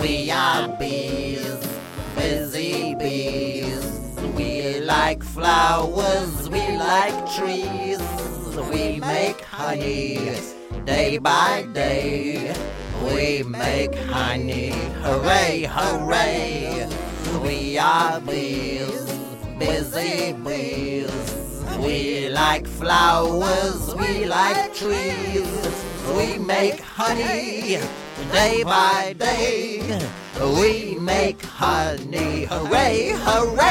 We are bees, busy bees. We like flowers, we like trees. We make honey day by day. We make honey, hooray, hooray. We are bees, busy bees. We like flowers, we like trees. We make honey day by day. We make honey, hooray, hooray.